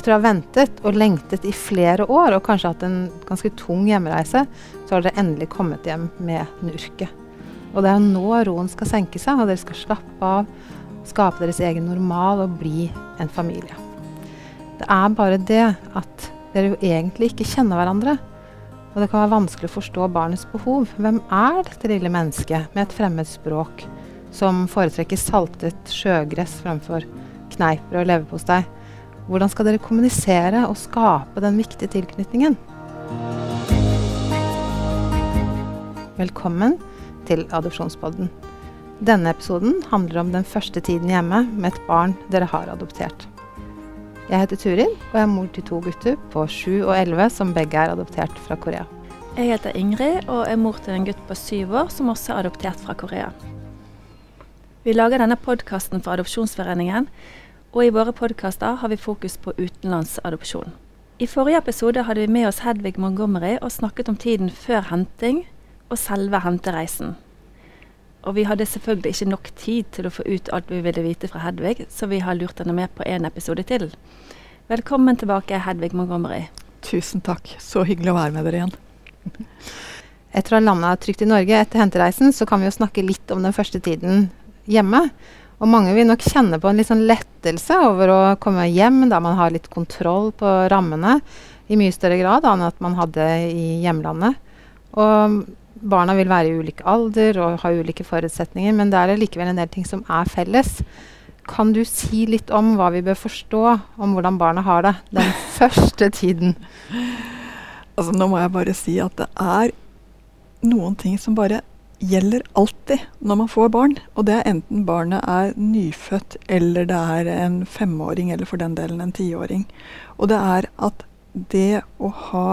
Etter å ha ventet og lengtet i flere år og kanskje hatt en ganske tung hjemreise, så har dere endelig kommet hjem med Nurket. Og det er nå roen skal senke seg, og dere skal slappe av, skape deres egen normal og bli en familie. Det er bare det at dere jo egentlig ikke kjenner hverandre. Og det kan være vanskelig å forstå barnets behov. Hvem er dette lille mennesket med et fremmed språk som foretrekker saltet sjøgress fremfor kneiper og leverpostei? Hvordan skal dere kommunisere og skape den viktige tilknytningen? Velkommen til Adopsjonspodden. Denne episoden handler om den første tiden hjemme med et barn dere har adoptert. Jeg heter Turid, og jeg er mor til to gutter på 7 og 11 som begge er adoptert fra Korea. Jeg heter Ingrid og er mor til en gutt på syv år som også er adoptert fra Korea. Vi lager denne podkasten for Adopsjonsforeningen, og i våre podkaster har vi fokus på utenlandsadopsjon. I forrige episode hadde vi med oss Hedvig Montgomery og snakket om tiden før henting og selve hentereisen. Og vi hadde selvfølgelig ikke nok tid til å få ut alt vi ville vite fra Hedvig, så vi har lurt henne med på en episode til. Velkommen tilbake, Hedvig Montgomery. Tusen takk. Så hyggelig å være med dere igjen. Etter å ha landa trygt i Norge etter hentereisen, så kan vi jo snakke litt om den første tiden hjemme. Og mange vil nok kjenne på en litt sånn lettelse over å komme hjem da man har litt kontroll på rammene i mye større grad enn at man hadde i hjemlandet. Og barna vil være i ulik alder og ha ulike forutsetninger, men det er likevel en del ting som er felles. Kan du si litt om hva vi bør forstå om hvordan barna har det den første tiden? Altså, nå må jeg bare si at det er noen ting som bare gjelder alltid når man får barn. Og det er enten barnet er nyfødt, eller det er en femåring, eller for den delen en tiåring. Og det er at det å ha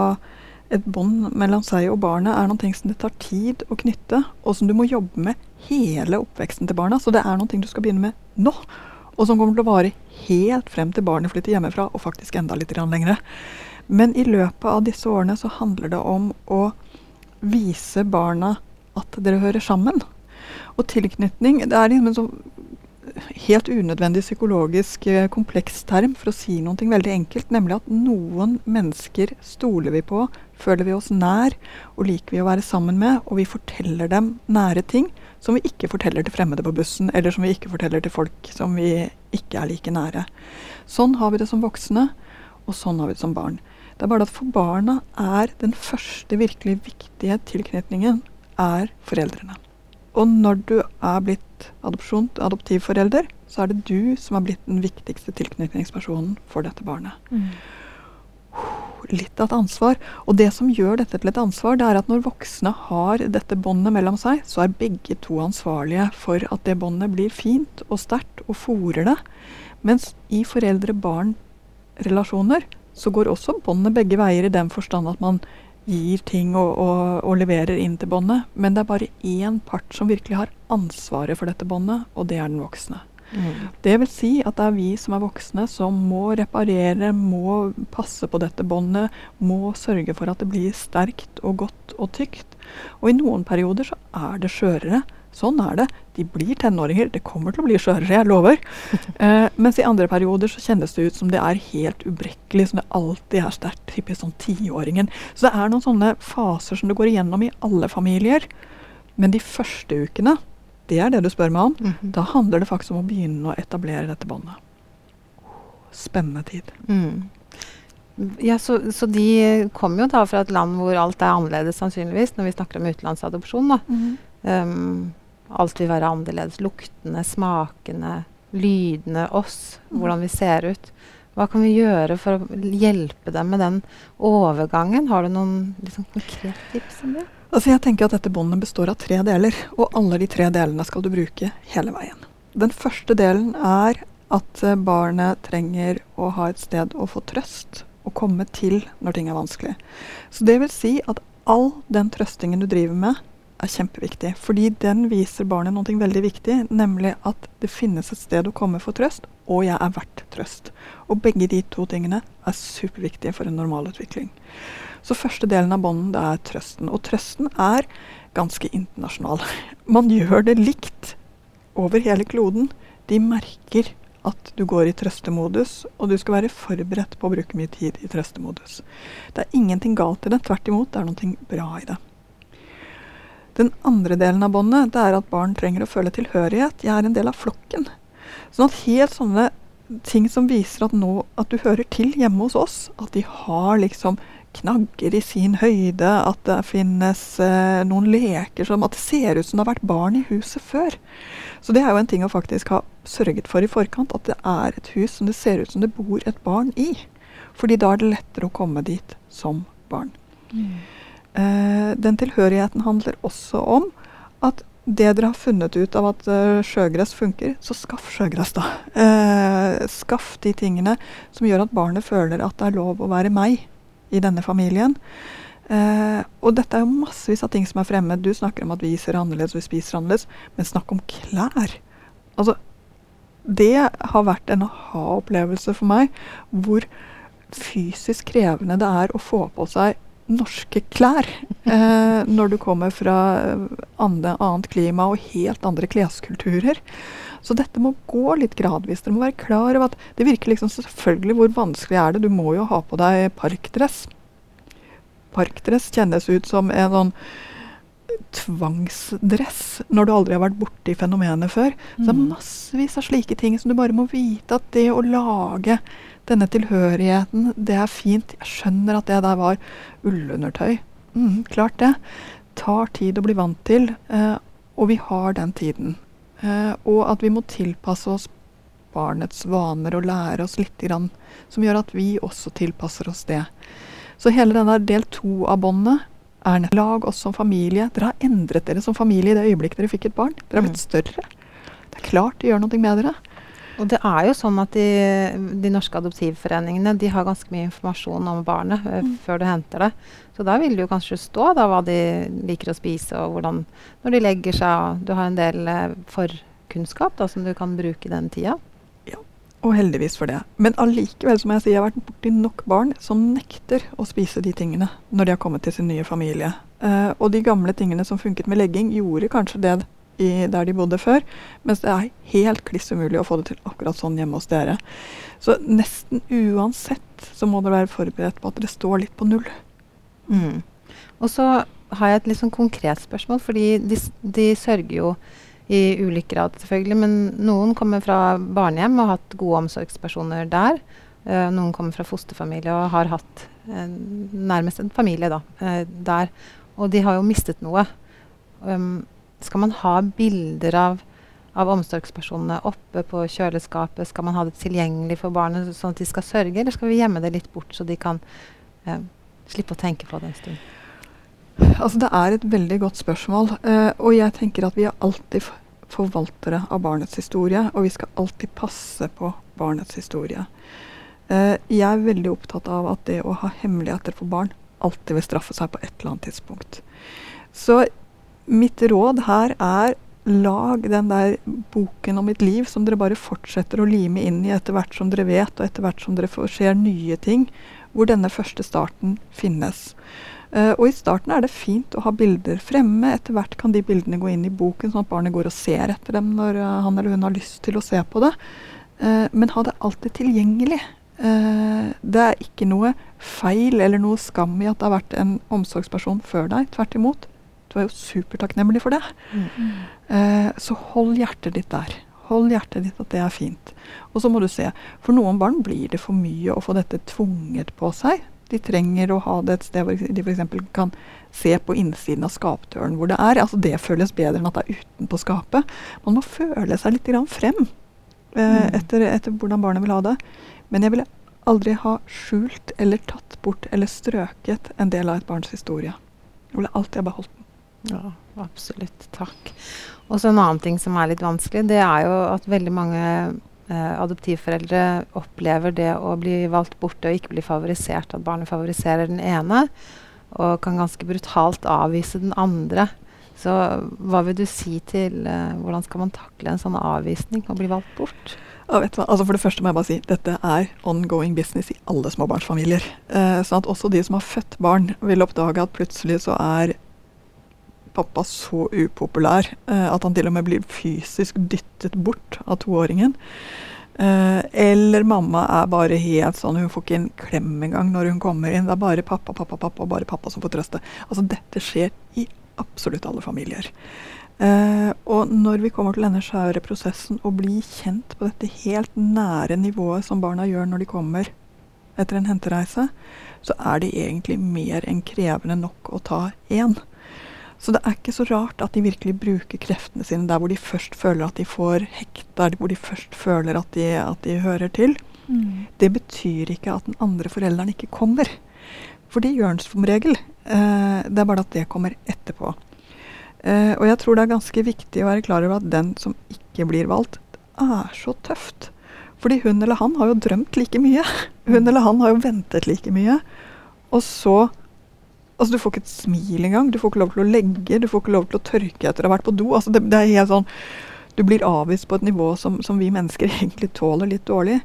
et bånd mellom seg og barnet er noe som det tar tid å knytte, og som du må jobbe med hele oppveksten til barna. Så det er noe du skal begynne med nå, og som kommer til å vare helt frem til barnet flytter hjemmefra, og faktisk enda litt lengre. Men i løpet av disse årene så handler det om å vise barna at dere hører sammen. Og tilknytning det er liksom en sånn helt unødvendig psykologisk kompleksterm kompleks term for å si noe veldig enkelt, nemlig at noen mennesker stoler vi på, føler vi oss nær og liker vi å være sammen med, og vi forteller dem nære ting som vi ikke forteller til fremmede på bussen, eller som vi ikke forteller til folk som vi ikke er like nære. Sånn har vi det som voksne, og sånn har vi det som barn. Det er bare at for barna er den første virkelig viktige tilknytningen er foreldrene. Og når du er blitt adopsjon, adoptivforelder, så er det du som er blitt den viktigste tilknytningspersonen for dette barnet. Mm. Litt av et ansvar. Og det som gjør dette til et ansvar, det er at når voksne har dette båndet mellom seg, så er begge to ansvarlige for at det båndet blir fint og sterkt og fòrer det. Mens i foreldre-barn-relasjoner så går også båndet begge veier i den forstand at man gir ting og, og, og leverer inn til båndet. Men det er bare én part som virkelig har ansvaret for dette båndet, og det er den voksne. Mm. Det vil si at det er vi som er voksne som må reparere, må passe på dette båndet, må sørge for at det blir sterkt og godt og tykt. Og i noen perioder så er det skjørere. Sånn er det. De blir tenåringer. Det kommer til å bli skjørere, jeg lover. Eh, mens i andre perioder så kjennes det ut som det er helt ubrekkelig, som det alltid er sterkt. Typisk sånn tiåringen. Så det er noen sånne faser som det går igjennom i alle familier. Men de første ukene, det er det du spør meg om, mm -hmm. da handler det faktisk om å begynne å etablere dette båndet. Spennende tid. Mm. Ja, så, så, de kommer jo da fra et land hvor alt er annerledes, sannsynligvis, når vi snakker om utenlandsadopsjon. da. Mm. Um, alt vil være annerledes. Luktene, smakene, lydene, oss, mm. hvordan vi ser ut. Hva kan vi gjøre for å hjelpe dem med den overgangen? Har du noen liksom, konkrete tips om det? Altså jeg tenker at Dette båndet består av tre deler, og alle de tre delene skal du bruke hele veien. Den første delen er at eh, barnet trenger å ha et sted å få trøst og komme til når ting er vanskelig. Så det vil si at all den trøstingen du driver med, er kjempeviktig. Fordi den viser barnet noe veldig viktig, nemlig at det finnes et sted å komme for trøst, og jeg er verdt trøst. Og begge de to tingene er superviktige for en normalutvikling. Så første delen av bånden det er trøsten. Og trøsten er ganske internasjonal. Man gjør det likt over hele kloden. De merker at du går i trøstemodus, og du skal være forberedt på å bruke mye tid i trøstemodus. Det er ingenting galt i det, tvert imot, det er noe bra i det. Den andre delen av båndet det er at barn trenger å føle tilhørighet. Jeg er en del av flokken. Sånn at helt sånne ting som viser at, nå, at du hører til hjemme hos oss, at de har liksom knagger i sin høyde, at det finnes eh, noen leker som At det ser ut som det har vært barn i huset før. Så det er jo en ting å faktisk ha sørget for i forkant, at det er et hus som det ser ut som det bor et barn i. Fordi da er det lettere å komme dit som barn. Mm. Eh, den tilhørigheten handler også om at det dere har funnet ut av at uh, sjøgress funker, så skaff sjøgress, da. Eh, skaff de tingene som gjør at barnet føler at det er lov å være meg i denne familien. Eh, og dette er jo massevis av ting som er fremmed. Du snakker om at vi ser annerledes vi spiser annerledes, men snakk om klær. Altså, det har vært en aha-opplevelse for meg, hvor fysisk krevende det er å få på seg norske klær eh, når du kommer fra andre, annet klima og helt andre kleskulturer. Så dette må gå litt gradvis. Dere må være klar over at det virker liksom selvfølgelig hvor vanskelig er det. Du må jo ha på deg parkdress. Parkdress kjennes ut som en sånn tvangsdress når du aldri har vært borti fenomenet før. Så det er mm. massevis av slike ting som du bare må vite at det å lage denne tilhørigheten, det er fint. Jeg skjønner at det der var ullundertøy. Mm, klart det. Tar tid å bli vant til, eh, og vi har den tiden. Eh, og at vi må tilpasse oss barnets vaner og lære oss litt, grann, som gjør at vi også tilpasser oss det. Så hele denne del to av båndet er. Lag oss som familie. Dere har endret dere som familie i det øyeblikket dere fikk et barn. Dere har blitt mm. større. Det er klart det gjør noe med dere. Og det er jo sånn at de, de, norske adoptivforeningene de har ganske mye informasjon om barnet uh, mm. før du henter det. Så da vil det jo kanskje stå da, hva de liker å spise, og hvordan når de legger seg. Du har en del uh, forkunnskap da, som du kan bruke den tida. Og heldigvis for det. Men allikevel må jeg si jeg har vært borti nok barn som nekter å spise de tingene når de har kommet til sin nye familie. Uh, og de gamle tingene som funket med legging, gjorde kanskje det der de bodde før. Mens det er helt kliss umulig å få det til akkurat sånn hjemme hos dere. Så nesten uansett så må dere være forberedt på at dere står litt på null. Mm. Og så har jeg et litt sånn konkret spørsmål, fordi de, de, sørger jo i ulik grad, selvfølgelig. Men noen kommer fra barnehjem og har hatt gode omsorgspersoner der. Uh, noen kommer fra fosterfamilie og har hatt uh, nærmest en familie da, uh, der. Og de har jo mistet noe. Um, skal man ha bilder av, av omsorgspersonene oppe på kjøleskapet? Skal man ha det tilgjengelig for barnet sånn at de skal sørge, eller skal vi gjemme det litt bort, så de kan slippe å tenke på det en stund? Altså, det er et veldig godt spørsmål. Uh, og jeg tenker at vi er alltid forvaltere av barnets historie, og vi skal alltid passe på barnets historie. Uh, jeg er veldig opptatt av at det å ha hemmeligheter for barn alltid vil straffe seg på et eller annet tidspunkt. Så mitt råd her er lag den der boken om mitt liv som dere bare fortsetter å lime inn i etter hvert som dere vet, og etter hvert som dere får ser nye ting, hvor denne første starten finnes. Uh, og i starten er det fint å ha bilder fremme. Etter hvert kan de bildene gå inn i boken, sånn at barnet går og ser etter dem når uh, han eller hun har lyst til å se på det. Uh, men ha det alltid tilgjengelig. det er ikke noe feil eller noe skam i at det har vært en omsorgsperson før deg. Tvert imot. Du er jo supertakknemlig for det. Mm. Så hold hjertet ditt der. Hold hjertet ditt at det er fint. Og så må du se. For noen barn blir det for mye å få dette tvunget på seg. De trenger å ha det et sted hvor de f.eks. kan se på innsiden av skapdøren hvor det er. Altså Det føles bedre enn at det er utenpå skapet. Man må føle seg litt frem eh, mm. etter, etter, hvordan barnet vil ha det. Men jeg ville aldri ha skjult eller tatt bort eller strøket en del av et barns historie. Jeg ville alltid ha beholdt den. Ja, absolutt. Takk. Og så en annen ting som er litt vanskelig, det er jo at veldig mange eh, adoptivforeldre opplever det å bli valgt borte og ikke bli favorisert, at barnet favoriserer den ene, og kan ganske brutalt avvise den andre. Så hva vil du si til eh, hvordan skal man takle en sånn avvisning og bli valgt bort? Ja? Altså for det første må jeg bare si dette er ongoing business i alle småbarnsfamilier. Eh, sånn at også de som har født barn, vil oppdage at plutselig så er pappa så upopulær eh, at han til og med blir fysisk dyttet bort av toåringen. Eh, eller mamma er bare helt sånn Hun får ikke en klem engang når hun kommer inn. Det er bare pappa, pappa, pappa og bare pappa som får trøste. Altså Dette skjer i absolutt alle familier. Uh, og når vi kommer til denne skjære prosessen og blir kjent på dette helt nære nivået som barna gjør når de kommer etter en hentereise, så er det egentlig mer enn krevende nok å ta én. Så det er ikke så rart at de virkelig bruker kreftene sine der hvor de først føler at de får hekt, der hvor de først føler at de, at de hører til. Mm. Det betyr ikke at den andre forelderen ikke kommer. For det gjør den som regel. Eh, det er bare at det kommer etterpå. Eh, og jeg tror det er ganske viktig å være klar over at den som ikke blir valgt, er så tøft. Fordi hun eller han har jo drømt like mye. Hun eller han har jo ventet like mye. Og så Altså, du får ikke et smil engang. Du får ikke lov til å legge, du får ikke lov til å tørke etter å ha vært på do. Altså, det, det er helt sånn Du blir avvist på et nivå som, som vi mennesker egentlig tåler litt dårlig.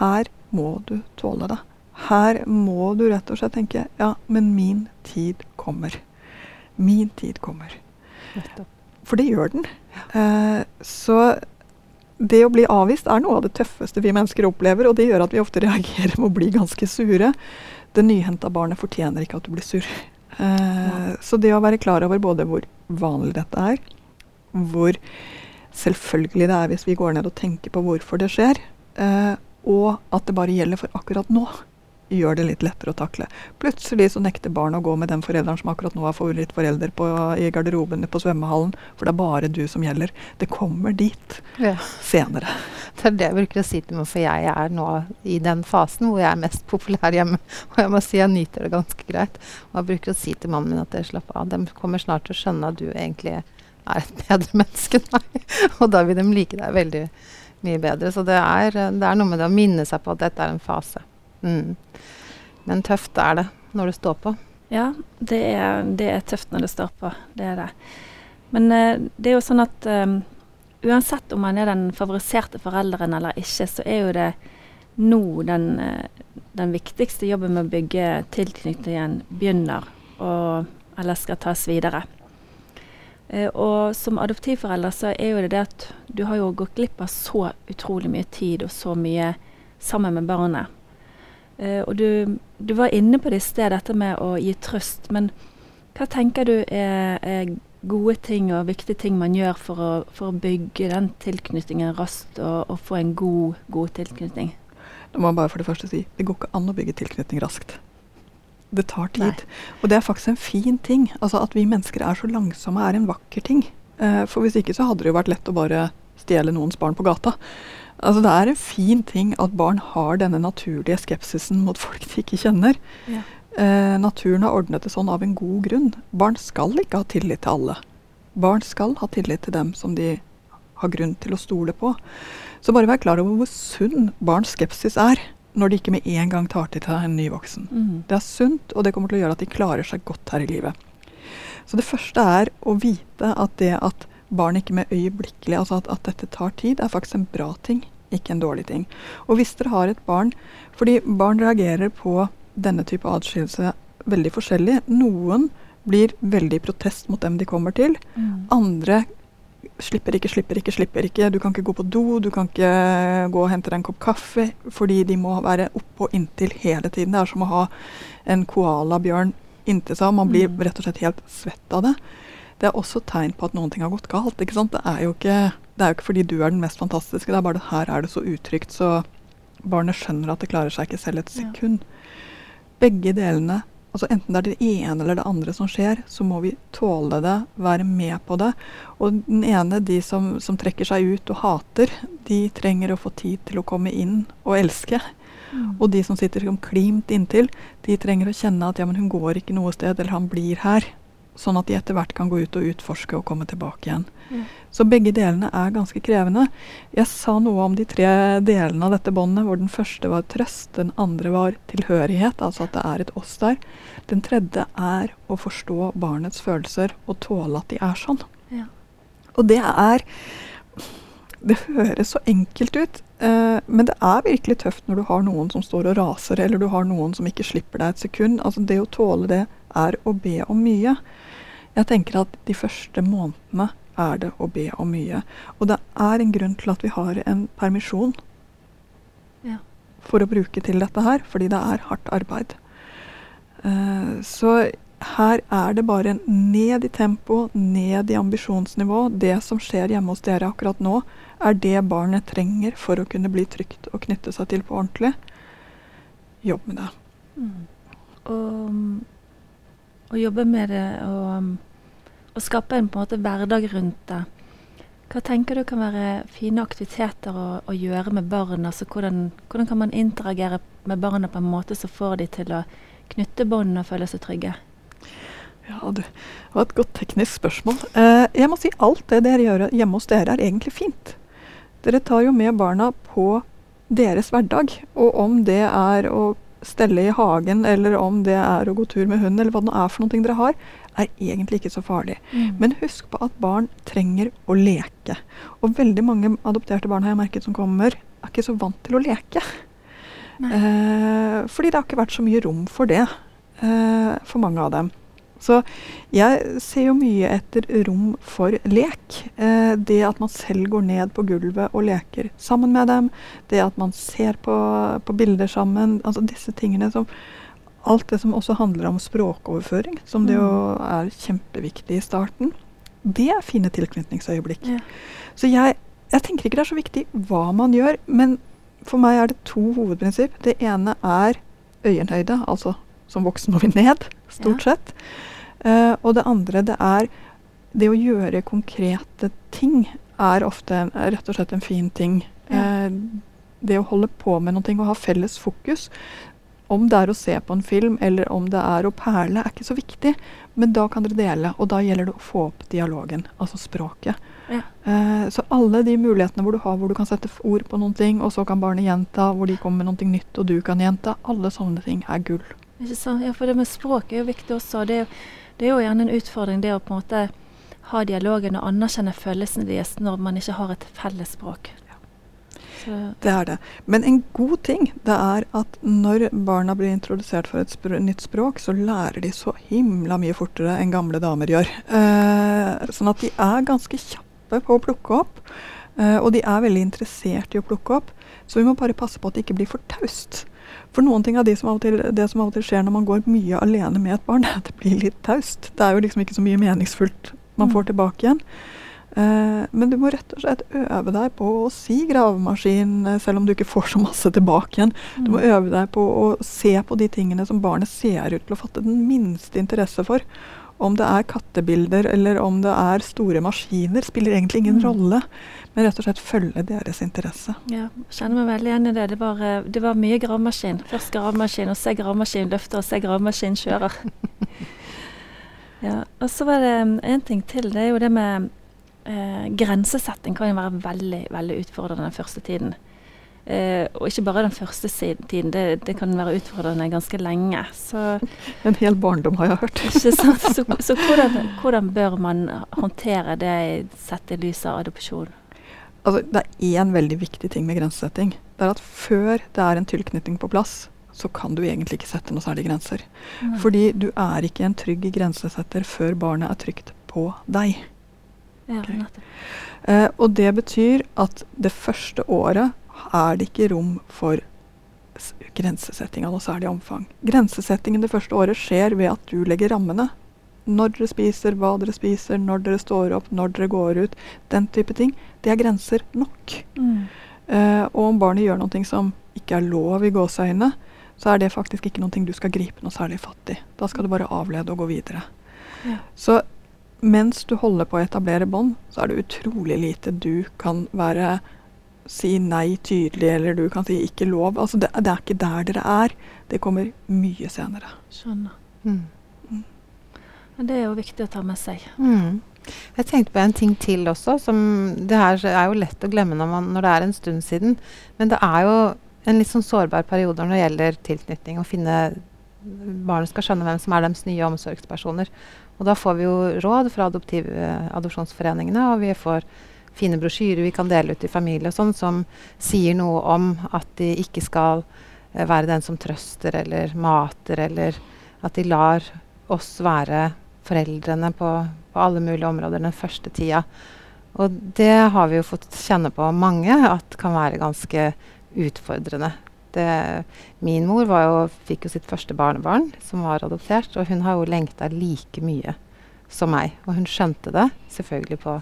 Her må du tåle det. Her må du rett og slett tenke Ja, men min tid kommer. Min tid kommer. For det gjør den. Eh, så det å bli avvist er noe av det tøffeste vi mennesker opplever, og det gjør at vi ofte reagerer med å bli ganske sure. Det nyhenta barnet fortjener ikke at du blir sur. Eh, så det å være klar over både hvor vanlig dette er, hvor selvfølgelig det er hvis vi går ned og tenker på hvorfor det skjer, eh, og at det bare gjelder for akkurat nå gjør det litt lettere å takle. Plutselig så nekter barn å gå med den forelderen som akkurat nå er favorittforelder på, i garderoben på svømmehallen, for det er bare du som gjelder. Det kommer dit ja. senere. Det er det jeg bruker å si til meg, for jeg er nå i den fasen hvor jeg er mest populær hjemme. Og jeg må si jeg nyter det ganske greit. Og jeg bruker å si til mannen min at jeg slapper av. De kommer snart til å skjønne at du egentlig er et bedre menneske enn meg. Og da vil de like deg veldig mye bedre. Så det er, det er noe med det å minne seg på at dette er en fase. Mm. Men tøft er det når det står på. Ja, det er, det er, tøft når det står på. Det er det. Men uh, det er jo sånn at um, uansett om man er den favoriserte forelderen eller ikke, så er jo det nå den, uh, den viktigste jobben med å bygge tilknytningen begynner, og, eller skal tas videre. Uh, og som adoptivforelder så er jo det det at du har jo gått glipp av så utrolig mye tid og så mye sammen med barnet. Uh, og du, du, var inne på det i sted, dette med å gi trøst. Men hva tenker du er, er gode ting og viktige ting man gjør for å, for å bygge den tilknytningen raskt, og, og, få en god, god tilknytning? Da må jeg bare for det første si det går ikke an å bygge tilknytning raskt. Det tar tid. Nei. Og det er faktisk en fin ting. Altså At vi mennesker er så langsomme, er en vakker ting. Uh, for hvis ikke så hadde det jo vært lett å bare stjele noens barn på gata. Altså Det er en fin ting at barn har denne naturlige skepsisen mot folk de ikke kjenner. Ja. Eh, naturen har ordnet det sånn av en god grunn. Barn skal ikke ha tillit til alle. Barn skal ha tillit til dem som de har grunn til å stole på. Så bare vær klar over hvor sunn barns skepsis er når de ikke med en gang tar til seg en ny voksen. Mm. Det er sunt, og det kommer til å gjøre at de klarer seg godt her i livet. Så det første er å vite at det at barn ikke med øyeblikkelig Altså at, at, dette tar tid, er faktisk en bra ting, ikke en dårlig ting. Og hvis dere har et barn Fordi barn reagerer på denne type atskillelse veldig forskjellig. Noen blir veldig i protest mot dem de kommer til. Mm. Andre slipper ikke, slipper ikke, slipper ikke. Du kan ikke gå på do, du kan ikke gå og hente deg en kopp kaffe. Fordi de må være oppå inntil hele tiden. Det er som å ha en koalabjørn inntil seg. Man blir mm. rett og slett helt svett av det det er også tegn på at noen ting har gått galt. ikke sant? Det er, jo ikke, det er jo ikke fordi du er den mest fantastiske, det er bare at her er det så utrygt, så barnet skjønner at det klarer seg ikke selv et sekund. Ja. Begge delene, altså enten det er det ene eller det andre som skjer, så må vi tåle det, være med på det. Og den ene, de som, som trekker seg ut og hater, de trenger å få tid til å komme inn og elske. Mm. Og de som sitter som klimt inntil, de trenger å kjenne at ja, men hun går ikke noe sted, eller han blir her. Sånn at de etter hvert kan gå ut og utforske og komme tilbake igjen. Mm. Så begge delene er ganske krevende. Jeg sa noe om de tre delene av dette båndet, hvor den første var trøst, den andre var tilhørighet, altså at det er et oss der. Den tredje er å forstå barnets følelser og tåle at de er sånn. Ja. Og det er Det høres så enkelt ut, eh, men det er virkelig tøft når du har noen som står og raser, eller du har noen som ikke slipper deg et sekund. Altså Det å tåle det er å be om mye. Jeg tenker at de første månedene er det å be om mye. Og det er en grunn til at vi har en permisjon for å bruke til dette her, fordi det er hardt arbeid. Uh, så her er det bare ned i tempo, ned i ambisjonsnivå. Det som skjer hjemme hos dere akkurat nå, er det barnet trenger for å kunne bli trygt og knytte seg til på ordentlig. Jobb med det. Mm. Og, og, jobbe med det og, og, skape en en måte hverdag rundt det. Hva tenker du kan være fine aktiviteter å, å gjøre med barn? Altså hvordan, hvordan, kan man interagere med barna på en måte som får de til å knytte båndene og føle seg trygge? Ja, Det var et godt teknisk spørsmål. Eh, jeg må si alt det dere gjør hjemme hos dere, er egentlig fint. Dere tar jo med barna på deres hverdag. Og om det er å stelle i hagen, eller om det er å gå tur med hund, eller hva det nå er for noe dere har, er egentlig ikke så farlig. Mm. Men husk på at barn trenger å leke. Og veldig mange adopterte barn har jeg merket som kommer, er ikke så vant til å leke. Eh, fordi det har ikke vært så mye rom for det eh, for mange av dem. Så jeg ser jo mye etter rom for lek. Eh, det at man selv går ned på gulvet og leker sammen med dem. Det at man ser på, på bilder sammen. Altså disse tingene som Alt det som også handler om språkoverføring, som det jo mm. er kjempeviktig i starten. Det er fine tilknytningsøyeblikk. Ja. Så jeg, jeg tenker ikke det er så viktig hva man gjør, men for meg er det to hovedprinsipp. Det ene er øyenhøyde, altså som voksen må vi ned, stort ja. sett. Uh, og det andre, det er det å gjøre konkrete ting er ofte er rett og slett en fin ting. Ja. Uh, det å holde på med noe og ha felles fokus, om det er å se på en film eller om det er å perle, er ikke så viktig. Men da kan dere dele, og da gjelder det å få opp dialogen, altså språket. Ja. Uh, så alle de mulighetene hvor du har hvor du kan sette ord på noen ting, og så kan barnet gjenta, hvor de kommer med noe nytt og du kan gjenta, alle sånne ting er gull. Ikke sant? Ja, for det med språk er jo viktig også. Det er jo det er jo gjerne en utfordring det å på en måte ha dialogen og anerkjenne følelsene deres når man ikke har et felles språk. Det er det. Men en god ting det er at når barna blir introdusert for et spr nytt språk, så lærer de så himla mye fortere enn gamle damer gjør. Eh, sånn at de er ganske kjappe på å plukke opp. Eh, og de er veldig interessert i å plukke opp. Så vi må bare passe på at det ikke blir for taust. For noen ting av de som til, det som av og til skjer når man går mye alene med et barn, er at det blir litt taust. Det er jo liksom ikke så mye meningsfullt man får mm. tilbake igjen. Eh, men du må rett og slett øve deg på å si gravemaskin, eh, selv om du ikke får så masse tilbake igjen. Du må mm. øve deg på å se på de tingene som barnet ser ut til å fatte den minste interesse for. Om det er kattebilder eller om det er store maskiner, spiller egentlig ingen mm. rolle. Men rett og slett følge deres interesse. Ja, kjenner meg veldig igjen i det. Det var, eh, det var mye gravemaskin. Først gravemaskin, og se gravemaskin løfter, og se gravemaskin kjører. ja, og så var det mm, en ting til. Det er jo det med eh, grensesetting kan jo være veldig, veldig utfordrende den første tiden. Eh, og ikke bare den første tiden, det, det, kan være utfordrende ganske lenge. Så, en hel barndom, har jeg hørt. ikke? Så, så hvordan, hvordan, bør man håndtere det sett i lys av adopsjon? Altså, det er én veldig viktig ting med grensesetting. Det er at før det er en tilknytning på plass, så kan du egentlig ikke sette noe særlig grenser. Mm. Fordi du er ikke en trygg grensesetter før barnet er trygt på deg. Ja, okay. eh, og det betyr at det første året er det ikke rom for grensesetting av noe særlig omfang. Grensesettingen det første året skjer ved at du legger rammene. Når dere spiser, hva dere spiser, når dere står opp, når dere går ut. Den type ting. Det er grenser nok. Mm. Uh, og om barnet gjør noe som ikke er lov i gåseøynene, så er det faktisk ikke noe du skal gripe noe særlig fatt i. Da skal du bare avlede og gå videre. Ja. Så mens du holder på å etablere bånd, så er det utrolig lite du kan være si nei tydelig, eller du kan si ikke lov. Altså det, det er ikke der dere er. Det kommer mye senere. Skjønner. Mm. Mm. Det er jo viktig å ta med seg. Mm. Jeg tenkte på en ting til også. som Det her er jo lett å glemme når, man, når det er en stund siden. Men det er jo en litt sånn sårbar periode når det gjelder tilknytning. Å finne Barnet skal skjønne hvem som er deres nye omsorgspersoner. Og da får vi jo råd fra adoptiv, adopsjonsforeningene, og vi får fine brosjyrer vi kan dele ut i familie og sånn, som sier noe om at de ikke skal uh, være den som trøster eller mater, eller at de lar oss være foreldrene på, på alle mulige områder den første tida. Og det har vi jo fått kjenne på mange at kan være ganske utfordrende. Det, min mor jo, fikk jo sitt første barnebarn, som var adoptert, og hun har jo lengta like mye som meg. Og hun skjønte det, selvfølgelig på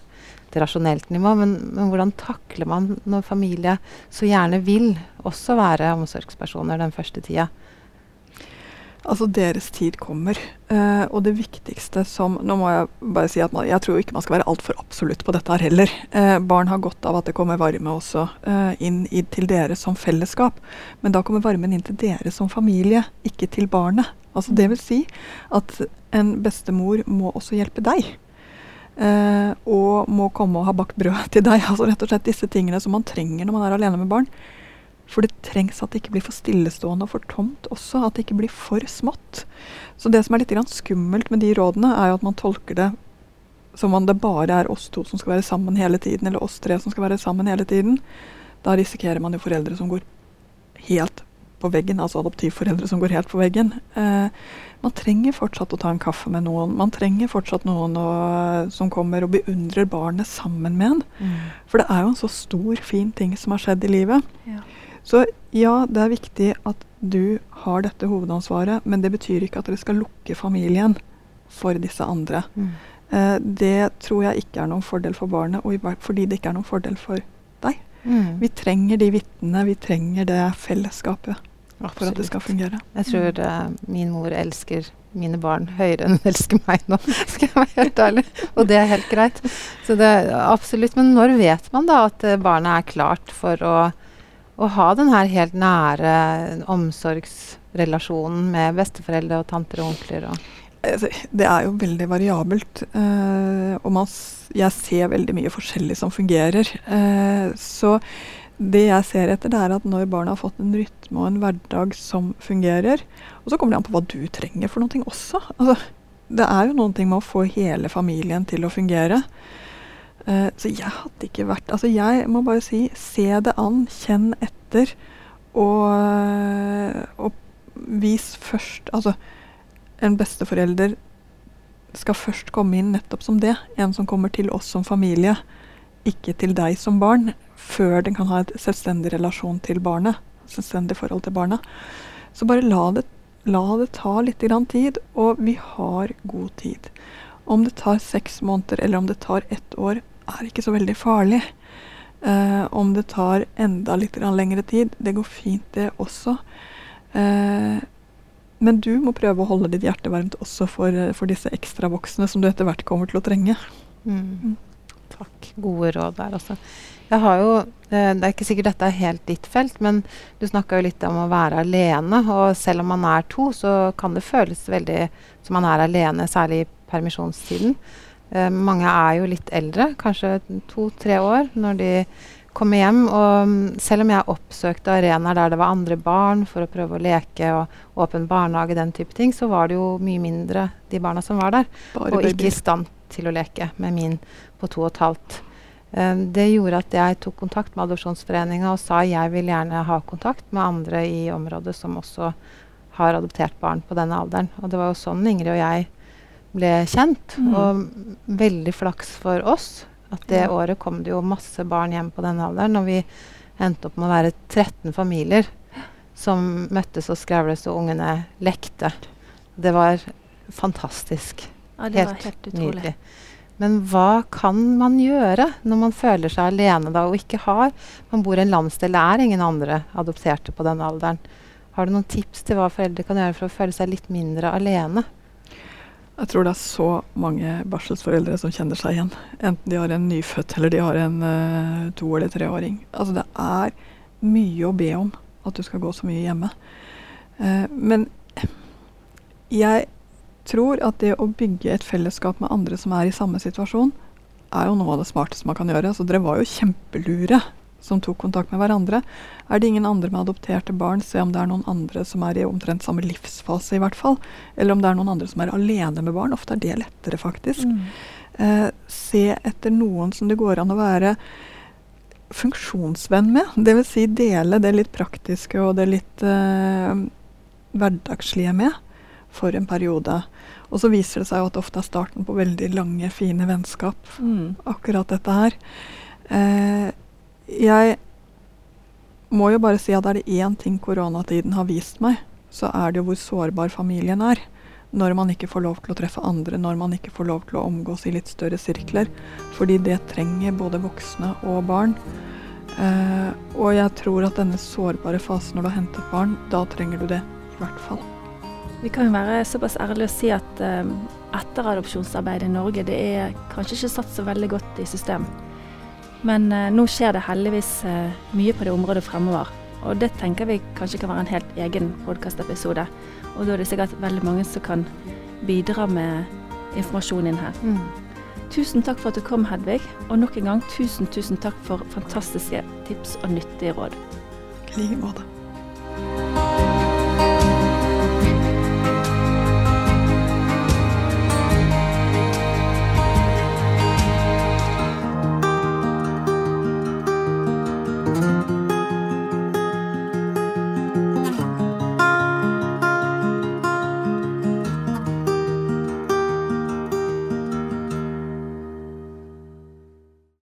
et rasjonelt nivå, men, men hvordan takler man når familie så gjerne vil også være omsorgspersoner den første tida? Altså, deres tid kommer. Uh, og det viktigste som Nå må jeg bare si at man, jeg tror ikke man skal være altfor absolutt på dette her heller. Uh, barn har godt av at det kommer varme også uh, inn i, til dere som fellesskap. Men da kommer varmen inn til dere som familie, ikke til barnet. Altså Det vil si at en bestemor må også hjelpe deg. Og må komme og ha bakt brød til deg. Altså rett og slett disse tingene som man trenger når man er alene med barn. For det trengs at det ikke blir for stillestående og for tomt også. At det ikke blir for smått. Så det som er litt skummelt med de rådene, er jo at man tolker det som om det bare er oss to som skal være sammen hele tiden, eller oss tre som skal være sammen hele tiden. Da risikerer man jo foreldre som går helt på veggen, altså adoptivforeldre som går helt på veggen. Eh, man trenger fortsatt å ta en kaffe med noen. Man trenger fortsatt noen å, som kommer og beundrer barnet sammen med en. Mm. For det er jo en så stor, fin ting som har skjedd i livet. Ja. Så ja, det er viktig at du har dette hovedansvaret, men det betyr ikke at dere skal lukke familien for disse andre. Mm. Eh, det tror jeg ikke er noen fordel for barnet, og fordi det ikke er noen fordel for deg. Mm. Vi trenger de vitnene, vi trenger det fellesskapet Absolutt. for at det skal fungere. Jeg tror uh, min mor elsker mine barn høyere enn hun elsker meg nå, skal jeg være helt ærlig. Og det er helt greit. Så det er absolutt. Men når vet man da at uh, barnet er klart for å å ha den her helt nære omsorgsrelasjonen med besteforeldre og tanter og onkler. Og altså, det er jo veldig variabelt. Uh, og man, jeg ser veldig mye forskjellig som fungerer. Uh, så det jeg ser etter, det er at når barna har fått en rytme og en hverdag som fungerer Og så kommer det an på hva du trenger for noe også. Altså, det er jo noen ting med å få hele familien til å fungere. Uh, så jeg hadde ikke vært Altså, jeg må bare si se det an, kjenn etter, og, og vis først Altså, en besteforelder skal først komme inn nettopp som det. En som kommer til oss som familie, ikke til deg som barn, før den kan ha et selvstendig relasjon til barnet. Selvstendig forhold til barnet. Så bare la det, la det ta litt tid, og vi har god tid. Om det tar seks måneder eller om det tar ett år, er ikke så veldig farlig. Eh, om det tar enda litt lengre tid, det går fint, det også. Eh, men du må prøve å holde ditt hjerte varmt også for, for disse ekstra voksne som du etter hvert kommer til å trenge. Mm. Takk. Gode råd der, også. Jeg har jo, eh, Det er ikke sikkert dette er helt ditt felt, men du snakka jo litt om å være alene. Og selv om man er to, så kan det føles veldig som man er alene, særlig i permisjonstiden. Eh, mange er jo litt eldre, kanskje to-tre år, når de kommer hjem. Og mm, selv om jeg oppsøkte arenaer der det var andre barn for å prøve å leke og åpen barnehage, den type ting, så var det jo mye mindre de barna som var der. Bare og baby. ikke i stand til å leke med min på to og et halvt. Um, det gjorde at jeg tok kontakt med Adopsjonsforeninga og sa jeg vil gjerne ha kontakt med andre i området som også har adoptert barn på denne alderen. Og det var jo sånn Ingrid og jeg ble kjent. Mm. Og veldig flaks for oss at det ja. året kom det jo masse barn hjem på denne alderen. Og vi endte opp med å være 13 familier som møttes og skravles, og ungene lekte. Det var fantastisk. Ja, det helt, var helt utrolig. Nydelig. Men hva kan man gjøre når man føler seg alene da, og ikke har Man bor i en landsdel, det er ingen andre adopterte på den alderen. Har du noen tips til hva foreldre kan gjøre for å føle seg litt mindre alene? Jeg tror det er så mange barselsforeldre som kjenner seg igjen. Enten de har en nyfødt eller de har en uh, to- eller treåring. Altså det er mye å be om at du skal gå så mye hjemme. Uh, men jeg tror at det å bygge et fellesskap med andre som er i samme situasjon, er jo noe av det smarteste man kan gjøre. Så dere var jo kjempelure som tok kontakt med hverandre. Er det ingen andre med adopterte barn, se om det er noen andre som er i omtrent samme livsfase, i hvert fall. Eller om det er noen andre som er alene med barn. Ofte er det lettere, faktisk. Mm. Eh, se etter noen som det går an å være funksjonsvenn med. Dvs. Si dele det litt praktiske og det litt eh, hverdagslige med for en periode. Og så viser det seg jo at det ofte er starten på veldig lange, fine vennskap. Mm. Akkurat dette her. Eh, jeg må jo bare si at er det én ting koronatiden har vist meg, så er det jo hvor sårbar familien er. Når man ikke får lov til å treffe andre, når man ikke får lov til å omgås i litt større sirkler. Fordi det trenger både voksne og barn. Eh, og jeg tror at denne sårbare fasen når du har hentet barn, da trenger du det i hvert fall. Vi kan jo være såpass ærlige å si at eh, etteradopsjonsarbeidet i Norge det er kanskje ikke satt så veldig godt i system. Men eh, nå skjer det heldigvis eh, mye på det området fremover. Og det tenker vi kanskje kan være en helt egen podkastepisode. Og da er det sikkert veldig mange som kan bidra med informasjon inn her. Mm. Tusen takk for at du kom, Hedvig. Og nok en gang tusen, tusen takk for fantastiske tips og nyttige råd. I like måte.